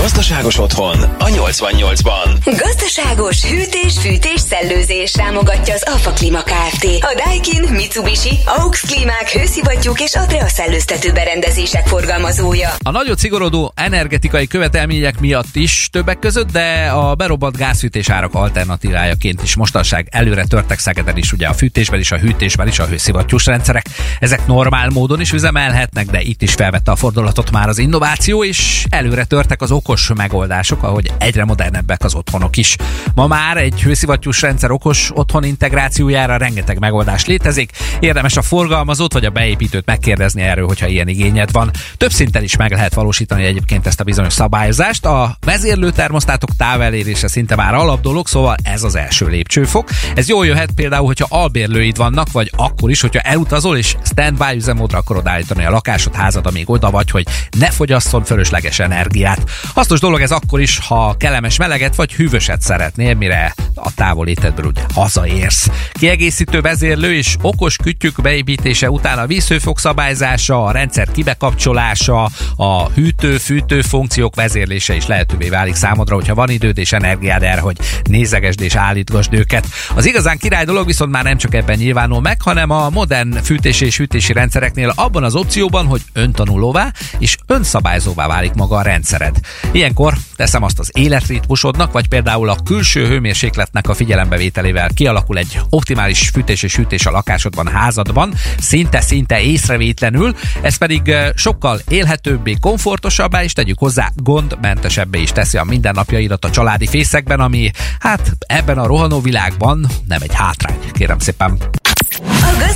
Gazdaságos otthon a 88-ban. Gazdaságos hűtés, fűtés, szellőzés támogatja az Alfa Klima Kft. A Daikin, Mitsubishi, AUX Klímák, hőszivattyúk és Adrea szellőztető berendezések forgalmazója. A nagyon szigorodó energetikai követelmények miatt is többek között, de a berobbant gázfűtés árak alternatívájaként is mostanság előre törtek Szegeden is, ugye a fűtésben is, a hűtésben is, a hőszivattyús rendszerek. Ezek normál módon is üzemelhetnek, de itt is felvette a fordulatot már az innováció, és előre törtek az okos megoldások, ahogy egyre modernebbek az otthonok is. Ma már egy hőszivattyús rendszer okos otthon integrációjára rengeteg megoldás létezik. Érdemes a forgalmazót vagy a beépítőt megkérdezni erről, hogyha ilyen igényed van. Több szinten is meg lehet valósítani egyébként ezt a bizonyos szabályozást. A vezérlő termosztátok távelérése szinte már alap dolog, szóval ez az első lépcsőfok. Ez jól jöhet például, hogyha albérlőid vannak, vagy akkor is, hogyha elutazol és standby üzemmódra akarod állítani a lakásod, házad, amíg oda vagy, hogy ne fogyasszon fölösleges energiát. Hasznos dolog ez akkor is, ha kellemes meleget vagy hűvöset szeretnél, mire a távolétedből ugye hazaérsz. Kiegészítő vezérlő és okos kütyük beépítése után a vízhőfok szabályzása, a rendszer kibekapcsolása, a hűtő-fűtő funkciók vezérlése is lehetővé válik számodra, hogyha van időd és energiád erre, hogy nézegesd és állítgasd őket. Az igazán király dolog viszont már nem csak ebben nyilvánul meg, hanem a modern fűtési és hűtési rendszereknél abban az opcióban, hogy öntanulóvá és önszabályzóvá válik maga a rendszered. Ilyenkor teszem azt az életritmusodnak, vagy például a külső hőmérsékletnek a figyelembevételével kialakul egy optimális fűtés és hűtés a lakásodban, házadban, szinte-szinte észrevétlenül, ez pedig sokkal élhetőbbé, komfortosabbá, és tegyük hozzá gondmentesebbé is teszi a mindennapjaidat a családi fészekben, ami hát ebben a rohanó világban nem egy hátrány, kérem szépen.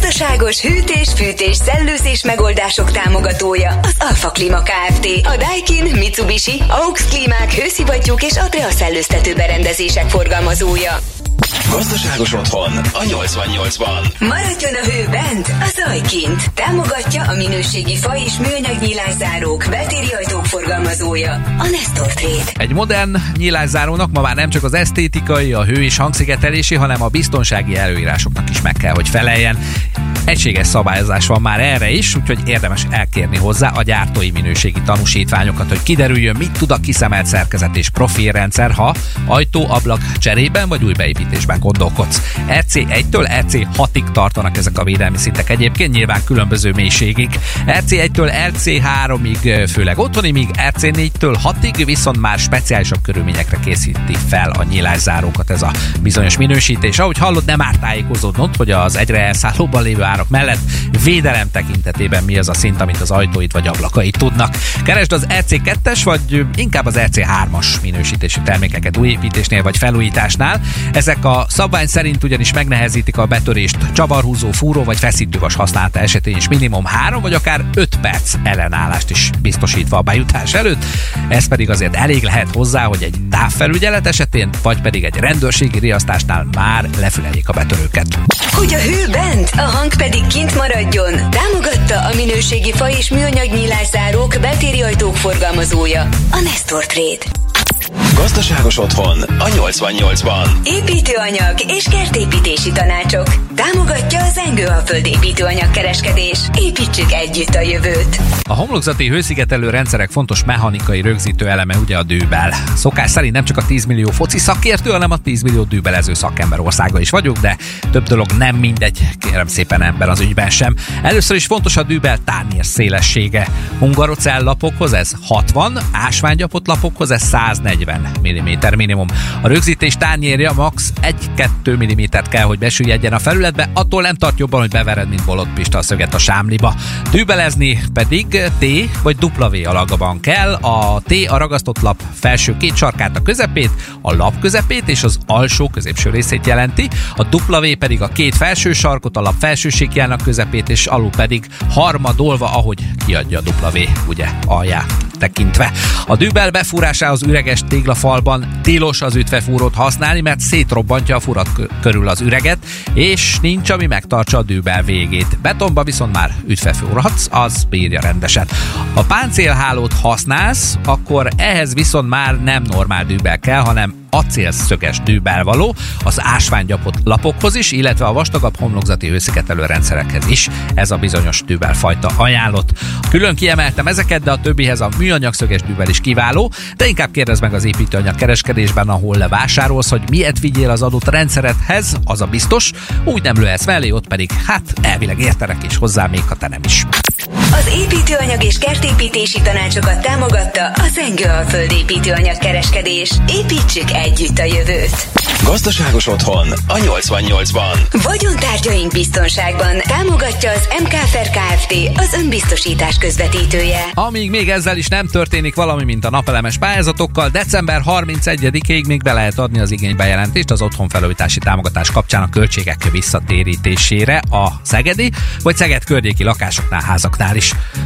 Gazdaságos hűtés, fűtés, szellőzés megoldások támogatója az Alfa Klima Kft. A Daikin, Mitsubishi, AUX Klímák, hőszivattyúk és Adrea szellőztető berendezések forgalmazója. Gazdaságos otthon a 88-ban. Maradjon a hő bent, a zaj kint. Támogatja a minőségi fa és műanyag nyílászárók, beltéri ajtók forgalmazója, a Nestor Trade. Egy modern nyílászárónak ma már nem csak az esztétikai, a hő és hangszigetelési, hanem a biztonsági előírásoknak is meg kell, hogy feleljen. Egységes szabályozás van már erre is, úgyhogy érdemes elkérni hozzá a gyártói minőségi tanúsítványokat, hogy kiderüljön, mit tud a kiszemelt szerkezet és profilrendszer, ha ajtó, ablak cserében vagy új beépítésben gondolkodsz. RC1-től RC6-ig tartanak ezek a védelmi szintek egyébként, nyilván különböző mélységig. RC1-től RC3-ig főleg otthoni, míg RC4-től 6-ig viszont már speciálisabb körülményekre készíti fel a nyílászárókat ez a bizonyos minősítés. Ahogy hallod, nem árt tájékozódnod, hogy az egyre elszállóban lévő árak mellett védelem tekintetében mi az a szint, amit az ajtóit vagy ablakai tudnak. Keresd az RC2-es, vagy inkább az RC3-as minősítésű termékeket újépítésnél vagy felújításnál. Ezek a szabvány szerint ugyanis megnehezítik a betörést csavarhúzó, fúró vagy feszítővas használata esetén is minimum 3 vagy akár 5 perc ellenállást is biztosítva a bejutás előtt. Ez pedig azért elég lehet hozzá, hogy egy távfelügyelet esetén, vagy pedig egy rendőrségi riasztásnál már lefüleljék a betörőket. Hogy a hő bent, a hang pedig kint maradjon. Támogatta a minőségi fa és műanyag nyílászárók, beltéri ajtók forgalmazója, a Nestor Trade. Gazdaságos otthon a 88-ban. Építőanyag és kertépítési tanácsok. Támogatja az Engőalföld építőanyag kereskedés. Építsük együtt a jövőt. A homlokzati hőszigetelő rendszerek fontos mechanikai rögzítő eleme ugye a dűbel. Szokás szerint nem csak a 10 millió foci szakértő, hanem a 10 millió dűbelező szakember országa is vagyok, de több dolog nem mindegy, kérem szépen ember az ügyben sem. Először is fontos a dűbel tárnyér szélessége. Hungarocell lapokhoz ez 60, ásványgyapott lapokhoz ez 140 mm minimum. A rögzítés tányérja max 1-2 mm kell, hogy besüllyedjen a felületbe, attól nem tart jobban, hogy bevered, mint bolott pista a szöget a sámliba. Dűbelezni pedig T vagy W alagban kell. A T a ragasztott lap felső két sarkát, a közepét, a lap közepét és az alsó középső részét jelenti. A W pedig a két felső sarkot, a lap felső síkjának közepét, és alul pedig harmadolva, ahogy kiadja a W, ugye, alját tekintve. A dűbel befúrásához üreges téglafalban tilos az ütvefúrót használni, mert szétrobbantja a furat körül az üreget, és nincs, ami megtartsa a dűbel végét. Betonba viszont már ütvefúrhatsz, az bírja rendesen. Ha páncélhálót használsz, akkor ehhez viszont már nem normál dűbel kell, hanem acélszöges dűbel való, az ásványgyapott lapokhoz is, illetve a vastagabb homlokzati hőszigetelő rendszerekhez is ez a bizonyos dűbel fajta ajánlott. Külön kiemeltem ezeket, de a többihez a műanyag szöges dűbel is kiváló, de inkább kérdezd meg az építőanyag kereskedésben, ahol levásárolsz, hogy miért vigyél az adott rendszeredhez, az a biztos, úgy nem lőhetsz mellé, ott pedig hát elvileg értenek is hozzá, még ha te nem is. Az építőanyag és kertépítési tanácsokat támogatta a Zengő Alföld építőanyag kereskedés. Építsük együtt a jövőt. Gazdaságos otthon a 88-ban. Vagyontárgyaink biztonságban támogatja az MKFR Kft. az önbiztosítás közvetítője. Amíg még ezzel is nem történik valami, mint a napelemes pályázatokkal, december 31-ig még be lehet adni az igénybejelentést az otthonfelújítási támogatás kapcsán a költségek visszatérítésére a Szegedi vagy Szeged környéki lakásoknál, házaknál is.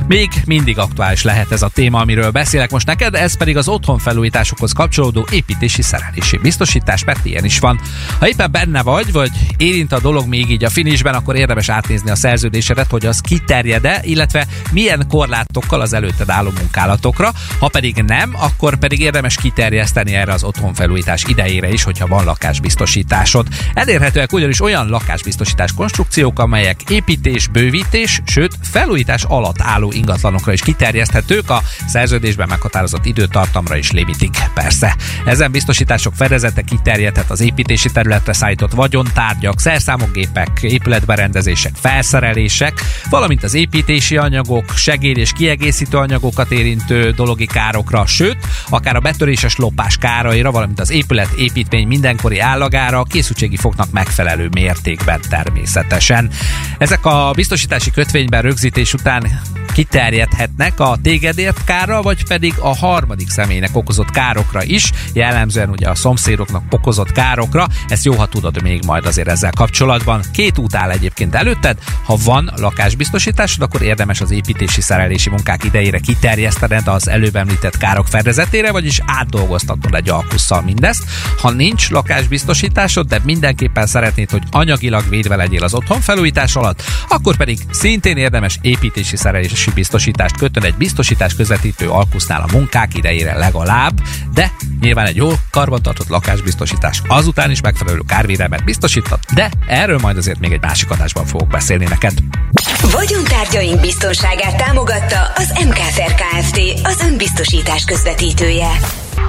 Még mindig aktuális lehet ez a téma, amiről beszélek most neked, ez pedig az otthonfelújításokhoz kapcsolódó építési szerelési biztosítás, mert ilyen is van. Ha éppen benne vagy, vagy érint a dolog még így a finisben, akkor érdemes átnézni a szerződésedet, hogy az kiterjed-e, illetve milyen korlátokkal az előtted álló munkálatokra. Ha pedig nem, akkor pedig érdemes kiterjeszteni erre az otthonfelújítás idejére is, hogyha van lakásbiztosításod. Elérhetőek ugyanis olyan lakásbiztosítás konstrukciók, amelyek építés, bővítés, sőt felújítás alatt álló ingatlanokra is kiterjeszthetők, a szerződésben meghatározott időtartamra is limitig, persze. Ezen biztosítások fedezete kiterjedhet az építési területre szállított vagyontárgyak, szerszámogépek, épületberendezések, felszerelések, valamint az építési anyagok, segéd és kiegészítő anyagokat érintő dologi károkra, sőt, akár a betöréses lopás káraira, valamint az épület építmény mindenkori állagára a készültségi foknak megfelelő mértékben természetesen. Ezek a biztosítási kötvényben rögzítés után kiterjedhetnek a tégedért kárra, vagy pedig a harmadik személynek okozott károkra is, jellemzően ugye a szomszédoknak okozott károkra. Ezt jó, ha tudod még majd azért ezzel kapcsolatban. Két út áll egyébként előtted, ha van lakásbiztosításod, akkor érdemes az építési szerelési munkák idejére kiterjesztened az előbb említett károk fedezetére, vagyis átdolgoztatod egy alkusszal mindezt. Ha nincs lakásbiztosításod, de mindenképpen szeretnéd, hogy anyagilag védve legyél az otthon felújítás alatt, akkor pedig szintén érdemes építési szerelési biztosítást kötön egy biztosítás közvetítő alkusznál a munkák idejére legalább, de nyilván egy jó karbantartott lakásbiztosítás azután is megfelelő kárvédelmet biztosított, de erről majd azért még egy másik adásban fogok beszélni neked. Vagyontárgyaink biztonságát támogatta az MKFR Kft. az önbiztosítás közvetítője.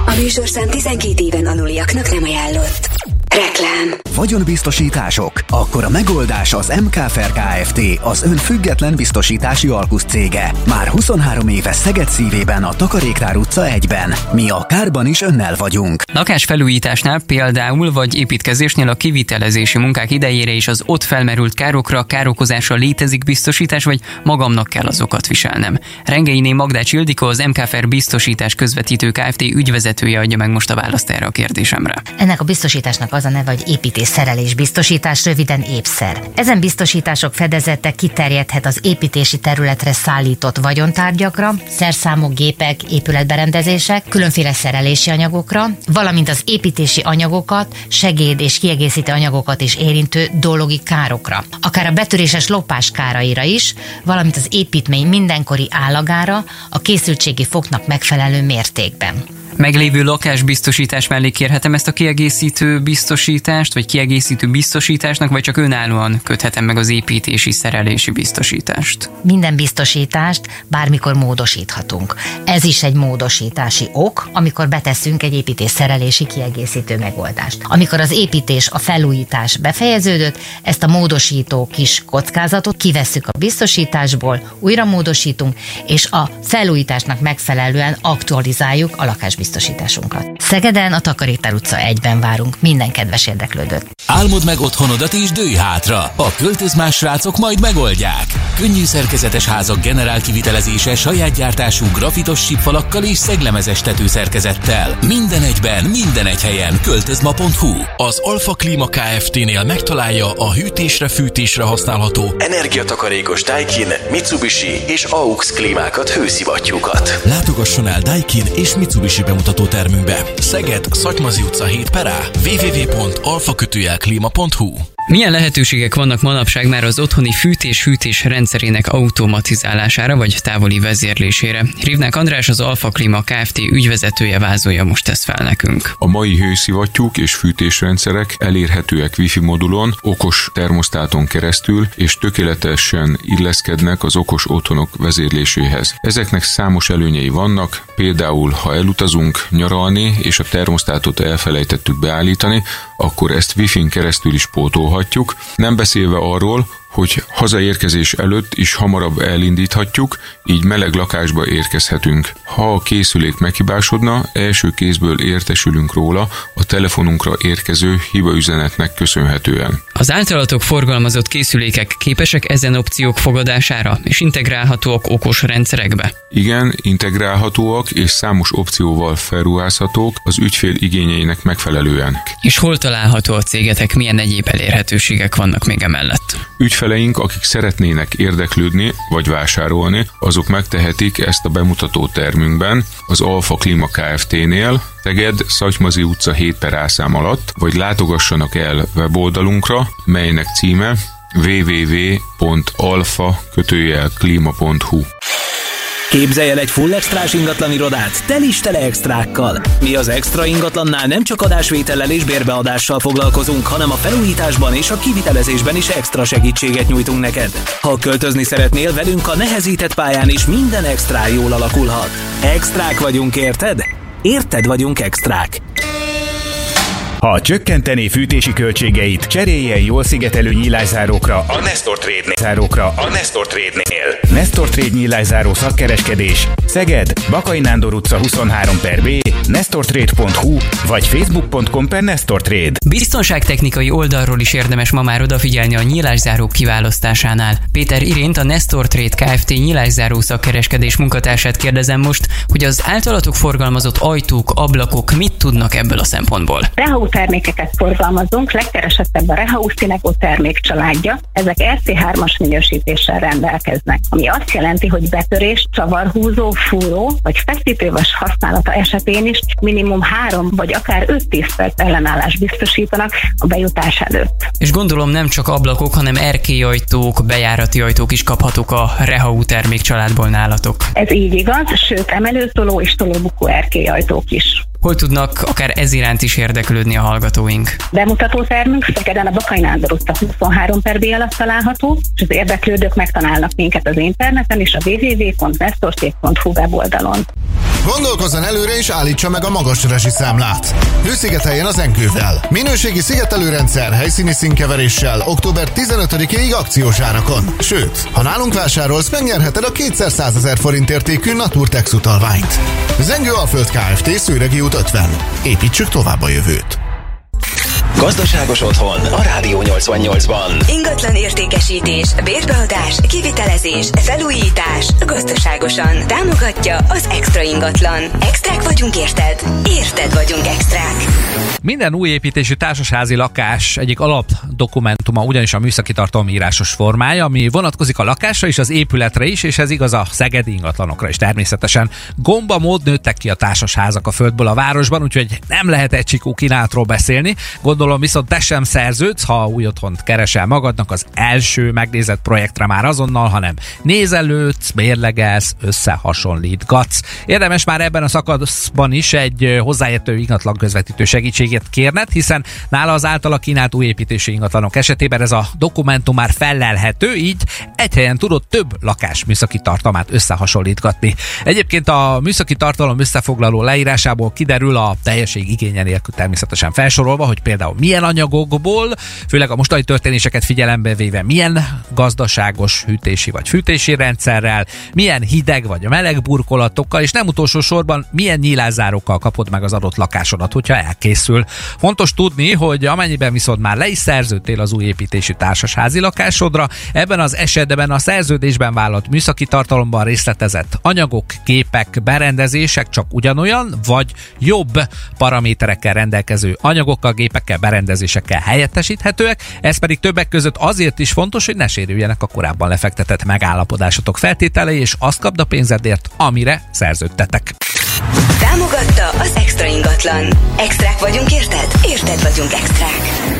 A műsorszám 12 éven aluliaknak nem ajánlott. Reklám. Vagyonbiztosítások? Akkor a megoldás az MKFR Kft. az ön független biztosítási alkusz cége. Már 23 éve Szeged szívében a Takaréktár utca 1-ben. Mi a kárban is önnel vagyunk. Lakásfelújításnál például vagy építkezésnél a kivitelezési munkák idejére is az ott felmerült károkra, károkozásra létezik biztosítás, vagy magamnak kell azokat viselnem. Rengeiné Magdács Ildikó, az MKFR biztosítás közvetítő Kft. ügyvezetője adja meg most a választ erre a kérdésemre. Ennek a biztosításnak az a neve, hogy építés szerelés biztosítás, röviden épszer. Ezen biztosítások fedezete kiterjedhet az építési területre szállított vagyontárgyakra, szerszámok, gépek, épületberendezések, különféle szerelési anyagokra, valamint az építési anyagokat, segéd és kiegészítő anyagokat is érintő dologi károkra. Akár a betöréses lopás káraira is, valamint az építmény mindenkori állagára a készültségi foknak megfelelő mértékben meglévő lakásbiztosítás mellé kérhetem ezt a kiegészítő biztosítást, vagy kiegészítő biztosításnak, vagy csak önállóan köthetem meg az építési szerelési biztosítást? Minden biztosítást bármikor módosíthatunk. Ez is egy módosítási ok, amikor beteszünk egy építés szerelési kiegészítő megoldást. Amikor az építés, a felújítás befejeződött, ezt a módosító kis kockázatot kivesszük a biztosításból, újra módosítunk, és a felújításnak megfelelően aktualizáljuk a lakásbiztosítást biztosításunkat. Szegeden a Takarékpár utca 1-ben várunk minden kedves érdeklődőt. Álmod meg otthonodat és dőj hátra. A költözmás srácok majd megoldják. Könnyű szerkezetes házak generál kivitelezése saját gyártású grafitos sípfalakkal és szeglemezes tetőszerkezettel. Minden egyben, minden egy helyen. Költözma.hu Az Alfa Klima Kft-nél megtalálja a hűtésre, fűtésre használható energiatakarékos Daikin, Mitsubishi és AUX klímákat, hőszivattyúkat. Látogasson el Daikin és Mitsubishi bemutató termünkbe. Szeged, Szatymazi utca 7 perá, www.alfakötőjelklima.hu Milyen lehetőségek vannak manapság már az otthoni fűtés-hűtés rendszerének automatizálására vagy távoli vezérlésére? Rivnák András az Alfa Klima Kft. ügyvezetője vázolja most ezt fel nekünk. A mai hőszivattyúk és fűtésrendszerek elérhetőek Wi-Fi modulon, okos termosztáton keresztül, és tökéletesen illeszkednek az okos otthonok vezérléséhez. Ezeknek számos előnyei vannak, például ha elutazunk nyaralni, és a termosztátot elfelejtettük beállítani, akkor ezt Wi-Fi-n keresztül is pótolhatjuk, nem beszélve arról, hogy hazaérkezés előtt is hamarabb elindíthatjuk, így meleg lakásba érkezhetünk. Ha a készülék meghibásodna, első kézből értesülünk róla a telefonunkra érkező hibaüzenetnek köszönhetően. Az általatok forgalmazott készülékek képesek ezen opciók fogadására és integrálhatóak okos rendszerekbe? Igen, integrálhatóak és számos opcióval felruházhatók az ügyfél igényeinek megfelelően. És hol található a cégetek, milyen egyéb elérhetőségek vannak még emellett? Ügyfeleink, akik szeretnének érdeklődni vagy vásárolni, azok megtehetik ezt a bemutató termünkben az Alfa Klima Kft-nél, Teged, Szatymazi utca 7 per ászám alatt, vagy látogassanak el weboldalunkra, melynek címe www.alfa-klima.hu. Képzelj el egy full extrás ingatlan irodát, tel is tele extrákkal. Mi az extra ingatlannál nem csak adásvétellel és bérbeadással foglalkozunk, hanem a felújításban és a kivitelezésben is extra segítséget nyújtunk neked. Ha költözni szeretnél velünk a nehezített pályán is minden extra jól alakulhat. Extrák vagyunk, érted? Érted vagyunk extrák. Ha csökkenteni fűtési költségeit, cseréljen jól szigetelő nyílászárókra a Nestor Trade-nél. Zárókra a Nestor Trade-nél. Nestor Trade nyílászáró szakkereskedés Szeged, Bakai Nándor utca 23 per B, nestortrade.hu vagy facebook.com per Nestor Trade. Biztonságtechnikai oldalról is érdemes ma már odafigyelni a nyílászárók kiválasztásánál. Péter Irént, a Nestor Trade Kft. nyílászáró szakkereskedés munkatársát kérdezem most, hogy az általatok forgalmazott ajtók, ablakok mit tudnak ebből a szempontból. Rehau termékeket forgalmazunk, legkeresettebb a Rehau Szilego termék családja. Ezek RC3-as minősítéssel rendelkeznek, ami azt jelenti, hogy betörés, csavarhúzó, fúró vagy feszítővas használata esetén is minimum 3 vagy akár 5-10 perc ellenállás biztosítanak a bejutás előtt. És gondolom nem csak ablakok, hanem erkélyajtók, bejárati ajtók is kaphatók a Rehau termék családból nálatok. Ez így igaz, sőt emelőtoló és tolóbukó erkélyajtók is. Hol tudnak akár ez iránt is érdeklődni a hallgatóink? Bemutató termünk Szegeden a Bakai Nándor utca 23 per B alatt található, és az érdeklődők megtalálnak minket az interneten és a www.nestorték.hu weboldalon. Gondolkozzon előre és állítsa meg a magas rezsiszámlát. Hőszigeteljen az enkővel. Minőségi szigetelőrendszer helyszíni színkeveréssel október 15-ig akciós árakon. Sőt, ha nálunk vásárolsz, megnyerheted a 200 ezer forint értékű Naturtex utalványt. Zengő Alföld Kft. Szőregi út 50. Építsük tovább a jövőt. Gazdaságos otthon a Rádió 88-ban. Ingatlan értékesítés, bérbeadás, kivitelezés, felújítás, gazdaságosan. Támogatja az Extra Ingatlan. Extrák vagyunk érted? Érted vagyunk extrák. Minden új építésű társasházi lakás egyik alapdokumentuma ugyanis a műszaki tartalmi írásos formája, ami vonatkozik a lakásra és az épületre is, és ez igaz a szegedi ingatlanokra is természetesen. Gomba mód nőttek ki a társasházak a földből a városban, úgyhogy nem lehet egy csikó kínálatról beszélni. Gondolom viszont te sem szerződsz, ha új otthont keresel magadnak az első megnézett projektre már azonnal, hanem nézelődsz, mérlegelsz, összehasonlítgatsz. Érdemes már ebben a szakaszban is egy hozzáértő ingatlan közvetítő segítségét kérned, hiszen nála az általa kínált új építési ingatlanok esetében ez a dokumentum már fellelhető, így egy helyen tudod több lakás műszaki tartalmát összehasonlítgatni. Egyébként a műszaki tartalom összefoglaló leírásából kiderül a teljesség igénye nélkül természetesen felsorolva, hogy például milyen anyagokból, főleg a mostani történéseket figyelembe véve, milyen gazdaságos hűtési vagy fűtési rendszerrel, milyen hideg vagy meleg burkolatokkal, és nem utolsó sorban milyen nyílászárókkal kapod meg az adott lakásodat, hogyha elkészül. Fontos tudni, hogy amennyiben viszont már le is szerződtél az új építésű társasházi lakásodra, ebben az esetben a szerződésben vállalt műszaki tartalomban részletezett anyagok, képek, berendezések csak ugyanolyan, vagy jobb paraméterekkel rendelkező anyagokkal, gépekkel, berendezésekkel helyettesíthetőek, ez pedig többek között azért is fontos, hogy ne sérüljenek a korábban lefektetett megállapodásotok feltételei, és azt kapd a pénzedért, amire szerződtetek. Támogatta az Extra Ingatlan. Extrák vagyunk érted? Érted vagyunk extrák.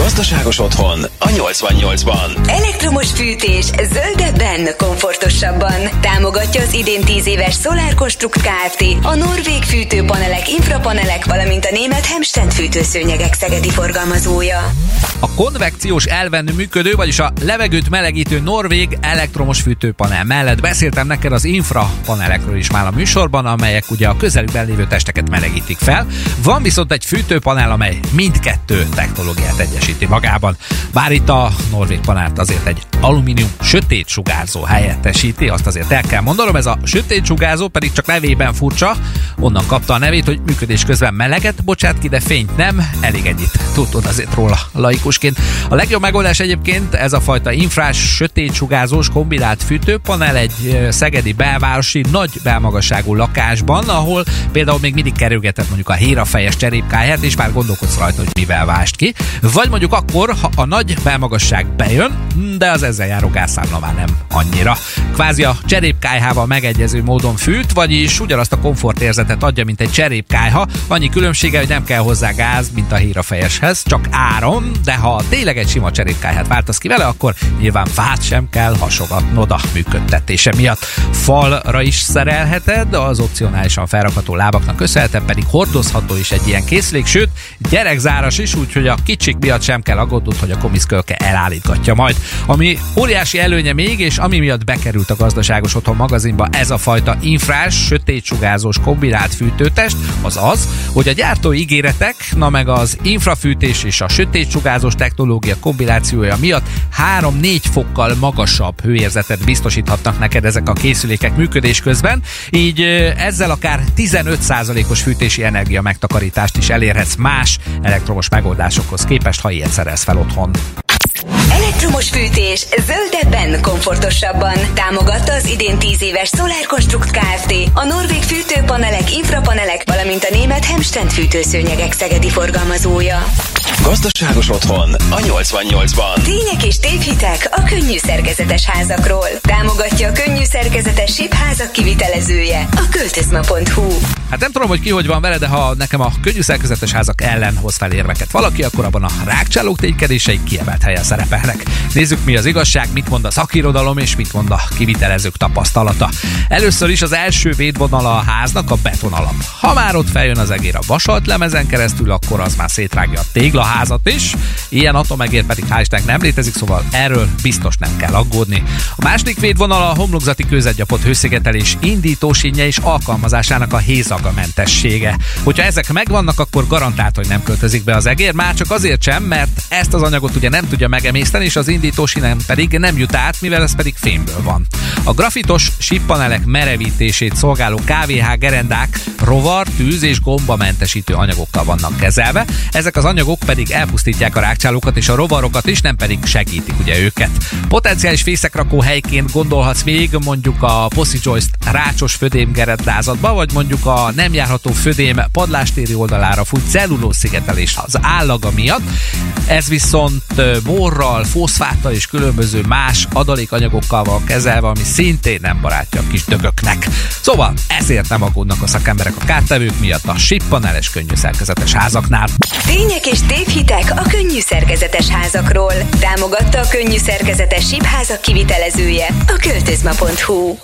Gazdaságos otthon a 88-ban. Elektromos fűtés zöldebben, komfortosabban. Támogatja az idén 10 éves Solar Construct Kft. A norvég fűtőpanelek, infrapanelek, valamint a német Hemstend fűtőszőnyegek szegedi forgalmazója. A konvekciós elven működő, vagyis a levegőt melegítő norvég elektromos fűtőpanel mellett beszéltem neked az infrapanelekről is már a műsorban, amelyek ugye a közelükben lévő testeket melegítik fel. Van viszont egy fűtőpanel, amely mindkettő technológiát egyesíti magában. Bár itt a norvég panelt azért egy alumínium sötét sugárzó helyettesíti, azt azért el kell mondanom, ez a sötét sugárzó pedig csak nevében furcsa, onnan kapta a nevét, hogy működés közben meleget bocsát ki, de fényt nem, elég ennyit tudod azért róla laikusként. A legjobb megoldás egyébként ez a fajta infrás, sötét sugárzós kombinált fűtőpanel egy szegedi belvárosi nagy belmagasságú lakásban, ahol például még mindig kerülgetett mondjuk a hírafejes cserépkáját, és már gondolkodsz rajta, hogy mivel vást ki. Vagy mondjuk akkor, ha a nagy belmagasság bejön, de az ezzel járó gázszámla már nem annyira. Kvázi a cserépkájhával megegyező módon fűt, vagyis ugyanazt a komfortérzetet adja, mint egy cserépkájha, annyi különbsége, hogy nem kell hozzá gáz, mint a hírafejeshez, csak áram, de ha tényleg egy sima cserépkájhát váltasz ki vele, akkor nyilván fát sem kell hasogatnod a működtetése miatt. Falra is szerelheted, az opcionálisan felrakható lábaknak köszönhetően pedig hordozható is egy ilyen készülék, sőt, gyerekzáras is, úgyhogy a kicsik miatt sem kell aggódnod, hogy a komiszkölke elállítgatja majd. Ami óriási előnye még, és ami miatt bekerült a gazdaságos otthon magazinba ez a fajta infrás, sötétsugárzós kombinált fűtőtest, az az, hogy a gyártó ígéretek, na meg az infrafűtés és a sötétsugárzós technológia kombinációja miatt 3-4 fokkal magasabb hőérzetet biztosíthatnak neked ezek a készülékek működés közben, így ezzel akár 15%-os fűtési energia megtakarítást is elérhetsz más elektromos megoldásokhoz képest, ha ilyet szerez fel otthon. Elektromos fűtés zöldebben, komfortosabban. Támogatta az idén 10 éves Solar Construct Kft. A norvég fűtőpanelek, infrapanelek, valamint a német Hemstend fűtőszőnyegek szegedi forgalmazója. Gazdaságos otthon a 88-ban. Tények és tévhitek a könnyű szerkezetes házakról. Támogatja a könnyű szerkezetes sípházak kivitelezője. A költözma.hu Hát nem tudom, hogy ki hogy van vele, de ha nekem a könnyű szerkezetes házak ellen hoz fel érveket valaki, akkor abban a rákcsálók ténykedései kiemelt helyen szerepelnek. Nézzük, mi az igazság, mit mond a szakirodalom, és mit mond a kivitelezők tapasztalata. Először is az első védvonala a háznak a betonalap. Ha már ott feljön az egér a vasalt lemezen keresztül, akkor az már szétrágja a téglaházat is. Ilyen atomegér pedig hál' nem létezik, szóval erről biztos nem kell aggódni. A második védvonal a homlokzati kőzetgyapott hőszigetelés indítósínje és alkalmazásának a hézagamentessége. Hogyha ezek megvannak, akkor garantált, hogy nem költözik be az egér, már csak azért sem, mert ezt az anyagot ugye nem tudja megemészteni, és az indítósínen pedig nem jut át, mivel ez pedig fémből van. A grafitos sippanelek merevítését szolgáló KVH gerendák rovar, tűz és gombamentesítő anyagokkal vannak kezelve. Ezek az anyagok pedig elpusztítják a rákcsálókat és a rovarokat is, nem pedig segítik ugye őket. Potenciális fészekrakó helyként gondolhatsz még mondjuk a Possy Joyce rácsos födém gerendázatba, vagy mondjuk a nem járható födém padlástéri oldalára fut cellulóz szigetelés az állaga miatt. Ez viszont borral, foszfáttal és különböző más adalékanyagokkal van kezelve, ami szintén nem barátja a kis dögöknek. Szóval ezért nem aggódnak a szakemberek a kártevők miatt a sippaneles könnyű szerkezetes házaknál. Tények és tévhitek a könnyű szerkezetes házakról. Támogatta a könnyű szerkezetes sípházak kivitelezője a költözma.hu.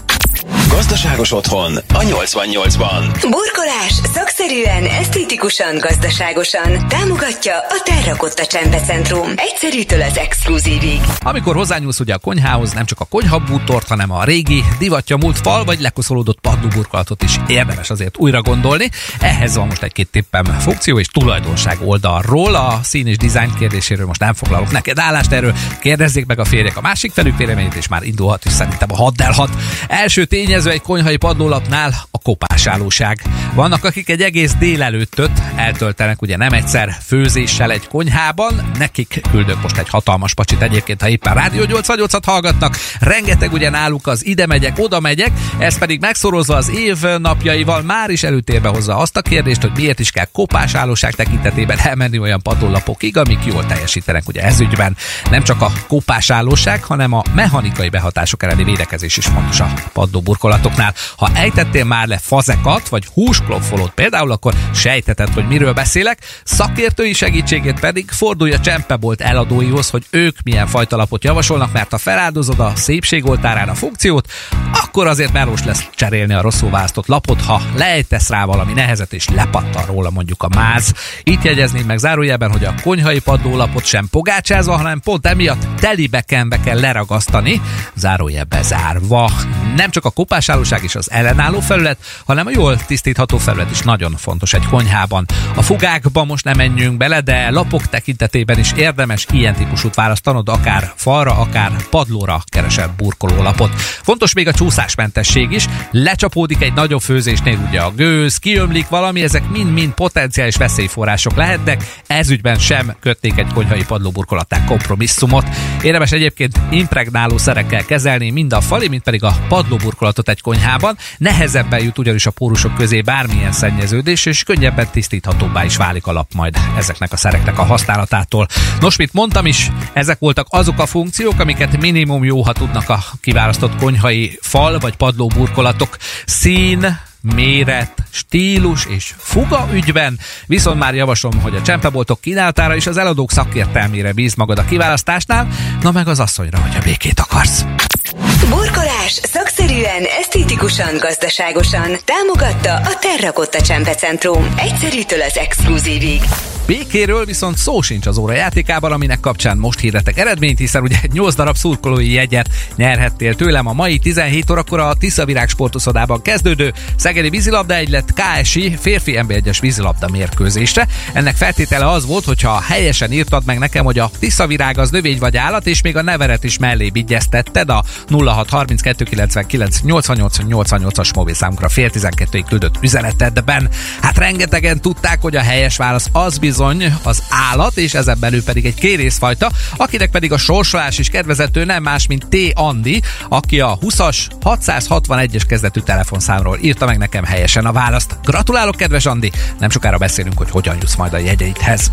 Gazdaságos otthon a 88-ban. Burkolás szakszerűen, esztétikusan, gazdaságosan. Támogatja a Terrakotta Csempecentrum. Egyszerűtől az exkluzívig. Amikor hozzányúlsz ugye a konyhához, nem csak a konyhabútort, hanem a régi, divatja múlt fal vagy lekoszolódott padlóburkolatot is érdemes azért újra gondolni. Ehhez van most egy-két tippem funkció és tulajdonság oldalról. A szín és dizájn kérdéséről most nem foglalok neked állást erről. Kérdezzék meg a férjek a másik felük véleményét, és már indulhat is szerintem a hadd elhat. Első tényező egy konyhai padlólapnál a kopásálóság. Vannak, akik egy egész délelőttöt eltöltenek ugye nem egyszer főzéssel egy konyhában, nekik küldök most egy hatalmas pacsit egyébként, ha éppen Rádió 88-at hallgatnak, rengeteg ugye náluk az ide megyek, oda megyek, ez pedig megszorozva az év napjaival már is előtérbe hozza azt a kérdést, hogy miért is kell kopásálóság tekintetében elmenni olyan padlólapokig, amik jól teljesítenek ugye ez ügyben. Nem csak a kopásálóság, hanem a mechanikai behatások elleni védekezés is fontos a padló burkolatoknál. Ha ejtettél már le fazekat, vagy húskloffolót például, akkor sejteted, hogy miről beszélek. Szakértői segítségét pedig fordulj a Csempebolt eladóihoz, hogy ők milyen fajtalapot javasolnak, mert ha feláldozod a szépségoltárán a funkciót, akkor azért melós lesz cserélni a rosszul választott lapot, ha lejtesz rá valami nehezet és lepattan róla mondjuk a máz. Itt jegyezném meg zárójelben, hogy a konyhai padlólapot sem pogácsázva, hanem pont emiatt telibekenbe kell leragasztani, zárójelbe zárva. Nem csak a kopásállóság és az ellenálló felület, hanem a jól tisztítható felület is nagyon fontos egy konyhában. A fugákba most nem menjünk bele, de lapok tekintetében is érdemes ilyen típusút választanod, akár falra, akár padlóra keresel burkolólapot. Fontos még a csúszásmentesség is, lecsapódik egy nagyobb főzésnél ugye a gőz, kiömlik valami, ezek mind-mind potenciális veszélyforrások lehetnek, ezügyben sem kötnék egy konyhai padlóburkolatták kompromisszumot. Érdemes egyébként impregnáló szerekkel kezelni mind a fali, mind pedig a padlóburkolatot egy konyhában. Nehezebben jut ugyanis a pórusok közé bármilyen szennyeződés, és könnyebben tisztíthatóbbá is válik a lap majd ezeknek a szereknek a használatától. Nos, mit mondtam is, ezek voltak azok a funkciók, amiket minimum jó, ha tudnak a kiválasztott konyhai fal vagy padlóburkolatok. Szín, méret, stílus és fuga ügyben, viszont már javaslom, hogy a csempeboltok kínálatára és az eladók szakértelmére bíz magad a kiválasztásnál, na meg az asszonyra, hogy a békét akarsz. Burkolás szakszerűen, esztétikusan, gazdaságosan támogatta a Terrakotta Csempecentrum. Egyszerűtől az exkluzívig. Békéről viszont szó sincs az óra játékában, aminek kapcsán most hirdetek eredményt, hiszen ugye 8 darab szurkolói jegyet nyerhettél tőlem a mai 17 órakor a Tiszavirág sportoszodában kezdődő Szegedi vízilabda egylet KSI férfi NB1-es vízilabda mérkőzésre. Ennek feltétele az volt, hogyha helyesen írtad meg nekem, hogy a Tiszavirág az növény vagy állat, és még a neveret is mellé vigyeztetted a 0632998888 as mobil számukra fél 12-ig küldött üzenetedben. Hát rengetegen tudták, hogy a helyes válasz az bizony bizony az állat, és ezen belül pedig egy kérészfajta, akinek pedig a sorsolás is kedvezető nem más, mint T. Andi, aki a 20-as 661-es kezdetű telefonszámról írta meg nekem helyesen a választ. Gratulálok, kedves Andi! Nem sokára beszélünk, hogy hogyan jutsz majd a jegyeidhez.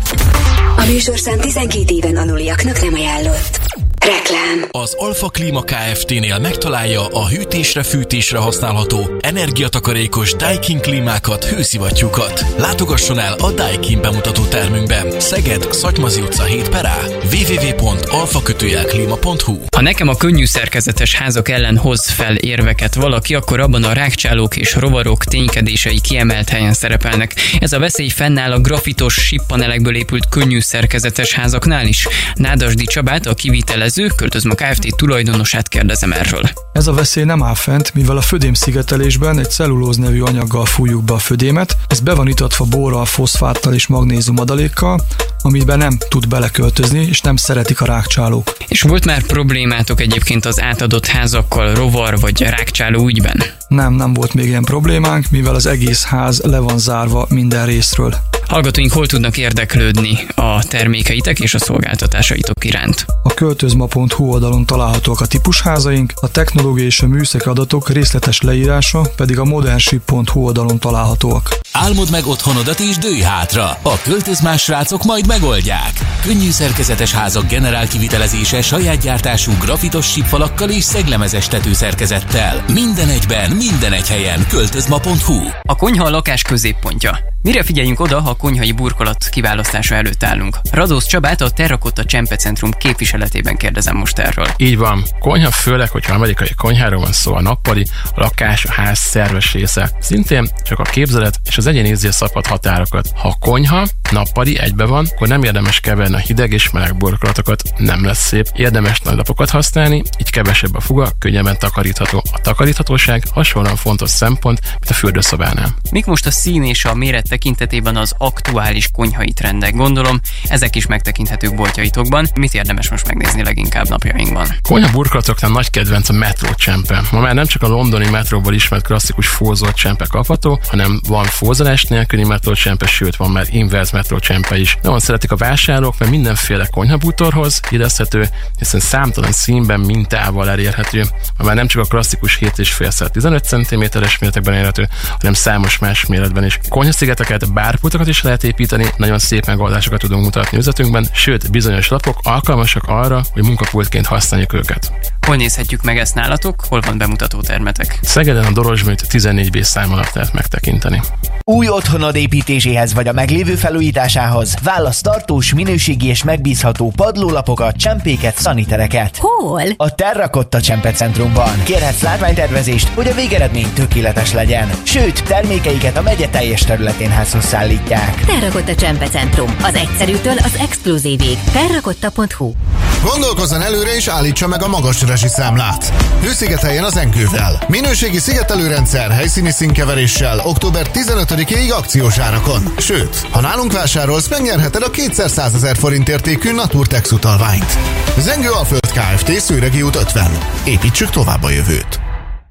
A műsorszám 12 éven anuliaknak nem ajánlott. Reklám. Az Alfa Klima Kft-nél megtalálja a hűtésre-fűtésre használható, energiatakarékos Daikin klímákat, hőszivattyúkat. Látogasson el a Daikin bemutató termünkben. Szeged, Szatymazi utca 7 perá. www.alfakötőjelklima.hu Ha nekem a könnyű szerkezetes házak ellen hoz fel érveket valaki, akkor abban a rákcsálók és rovarok ténykedései kiemelt helyen szerepelnek. Ez a veszély fennáll a grafitos sippanelekből épült könnyű szerkezetes házaknál is. Nádasdi Csabát, a kivitelező szervező, Költözma Kft. tulajdonosát kérdezem erről. Ez a veszély nem áll fent, mivel a födém szigetelésben egy cellulóz nevű anyaggal fújjuk be a födémet, ez be van itatva borral, foszfáttal és magnézium adalékkal, amiben nem tud beleköltözni, és nem szeretik a rákcsálók. És volt már problémátok egyébként az átadott házakkal rovar vagy rákcsáló ügyben? Nem, nem volt még ilyen problémánk, mivel az egész ház le van zárva minden részről. Hallgatóink hol tudnak érdeklődni a termékeitek és a szolgáltatásaitok iránt? A költözma.hu oldalon találhatók a típusházaink, a technológiai és a műszaki adatok részletes leírása pedig a modernship.hu oldalon találhatóak. Álmod meg otthonodat és dőj hátra. A költözmás srácok majd megoldják. Könnyű szerkezetes házak generál kivitelezése saját gyártású grafitos sípfalakkal és szeglemezes tetőszerkezettel. Minden egyben, minden egy helyen. Költözma.hu A konyha a lakás középpontja. Mire figyeljünk oda, ha a konyhai burkolat kiválasztása előtt állunk? Radósz Csabát a Terrakotta Csempe Centrum képviseletében kérdezem most erről. Így van. Konyha főleg, hogyha amerikai konyháról van szó, a nappali, a lakás, a ház szerves része. Szintén csak a képzelet és az egyén érzi szabad határokat. Ha a konyha nappali egybe van, akkor nem érdemes keverni a hideg és meleg burkolatokat, nem lesz szép. Érdemes nagy lapokat használni, így kevesebb a fuga, könnyebben takarítható. A takaríthatóság hasonlóan fontos szempont, mint a fürdőszobánál. Mik most a szín és a méret tekintetében az aktuális konyhai trendek? Gondolom, ezek is megtekinthetők boltjaitokban. Mit érdemes most megnézni leginkább napjainkban? Konyha burkolatoknál nagy kedvenc a metro csempe. Ma már nem csak a londoni metróból ismert klasszikus fózott csempe kapható, hanem van fóz hozzáás nélküli metrócsempe, sőt van már inverz metrócsempe is. Nagyon szeretik a vásárlók, mert mindenféle konyhabútorhoz illeszthető, hiszen számtalan színben mintával elérhető. Már nem csak a klasszikus 7,5 15 cm-es méretekben érhető, hanem számos más méretben is. Konyhaszigeteket, bárpultokat is lehet építeni, nagyon szép megoldásokat tudunk mutatni üzletünkben, sőt, bizonyos lapok alkalmasak arra, hogy munkapultként használjuk őket. Hol nézhetjük meg ezt nálatok? Hol van bemutató termetek? Szegeden a Dorosműt 14B szám alatt lehet megtekinteni. Új otthonod építéséhez vagy a meglévő felújításához válasz tartós, minőségi és megbízható padlólapokat, csempéket, szanitereket. Hol? A Terrakotta Csempecentrumban. Kérhetsz látványtervezést, hogy a végeredmény tökéletes legyen. Sőt, termékeiket a megye teljes területén házhoz szállítják. Terrakotta Csempecentrum. Az egyszerűtől az exkluzívig. Terrakotta.hu Gondolkozzon előre és állítsa meg a magas rezsiszámlát. Hőszigeteljen az enkővel. Minőségi szigetelőrendszer helyszíni színkeveréssel október 15-ig akciós árakon. Sőt, ha nálunk vásárolsz, megnyerheted a 200 ezer forint értékű Naturtex utalványt. Zengő Alföld Kft. Szőregi út 50. Építsük tovább a jövőt.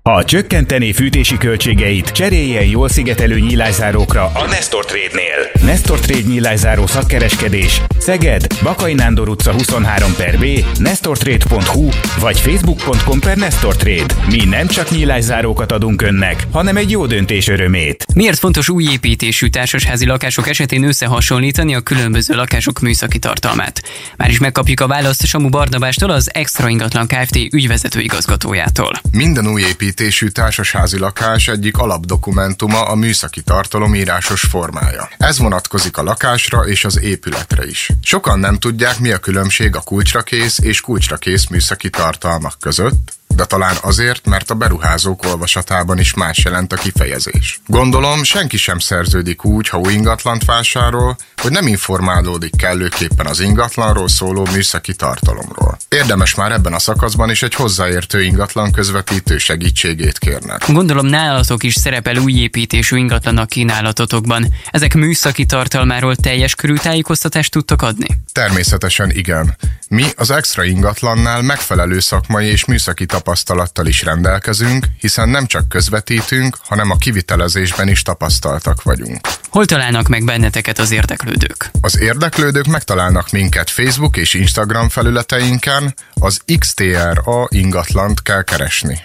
Ha csökkenteni fűtési költségeit, cseréljen jól szigetelő nyílászárókra a Nestor Trade-nél. Nestor Trade nyílászáró szakkereskedés Szeged, Bakai Nándor utca 23 per B, nestortrade.hu vagy facebook.com per Nestor Trade. Mi nem csak nyílászárókat adunk önnek, hanem egy jó döntés örömét. Miért fontos új építésű társasházi lakások esetén összehasonlítani a különböző lakások műszaki tartalmát? Már is megkapjuk a választ Samu Barnabástól, az Extra Ingatlan Kft. ügyvezető igazgatójától. Minden új építésű társasházi lakás egyik alapdokumentuma a műszaki tartalom írásos formája. Ez vonatkozik a lakásra és az épületre is. Sokan nem tudják, mi a különbség a kulcsrakész és kulcsrakész műszaki tartalmak között, de talán azért, mert a beruházók olvasatában is más jelent a kifejezés. Gondolom, senki sem szerződik úgy, ha új ingatlant vásárol, hogy nem informálódik kellőképpen az ingatlanról szóló műszaki tartalomról. Érdemes már ebben a szakaszban is egy hozzáértő ingatlan közvetítő segítségét kérnek. Gondolom nálatok is szerepel új építésű ingatlan a kínálatotokban. Ezek műszaki tartalmáról teljes körű tájékoztatást tudtok adni? Természetesen igen. Mi az extra ingatlannál megfelelő szakmai és műszaki tapasztalattal is rendelkezünk, hiszen nem csak közvetítünk, hanem a kivitelezésben is tapasztaltak vagyunk. Hol találnak meg benneteket az érdeklődők? Az érdeklődők megtalálnak minket Facebook és Instagram felületeinken, az XTRA ingatlant kell keresni.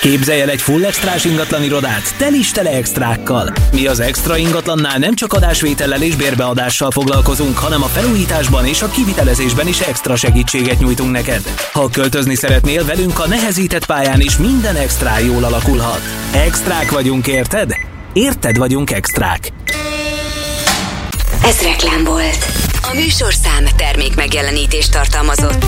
Képzelj el egy full extrás ingatlan irodát, tel is tele extrákkal. Mi az extra ingatlannál nem csak adásvétellel és bérbeadással foglalkozunk, hanem a felújításban és a kivitelezésben is extra segítséget nyújtunk neked. Ha költözni szeretnél velünk a nehezített pályán is minden extra jól alakulhat. Extrák vagyunk, érted? Érted vagyunk extrák. Ez reklám volt. A műsorszám termék megjelenítést tartalmazott.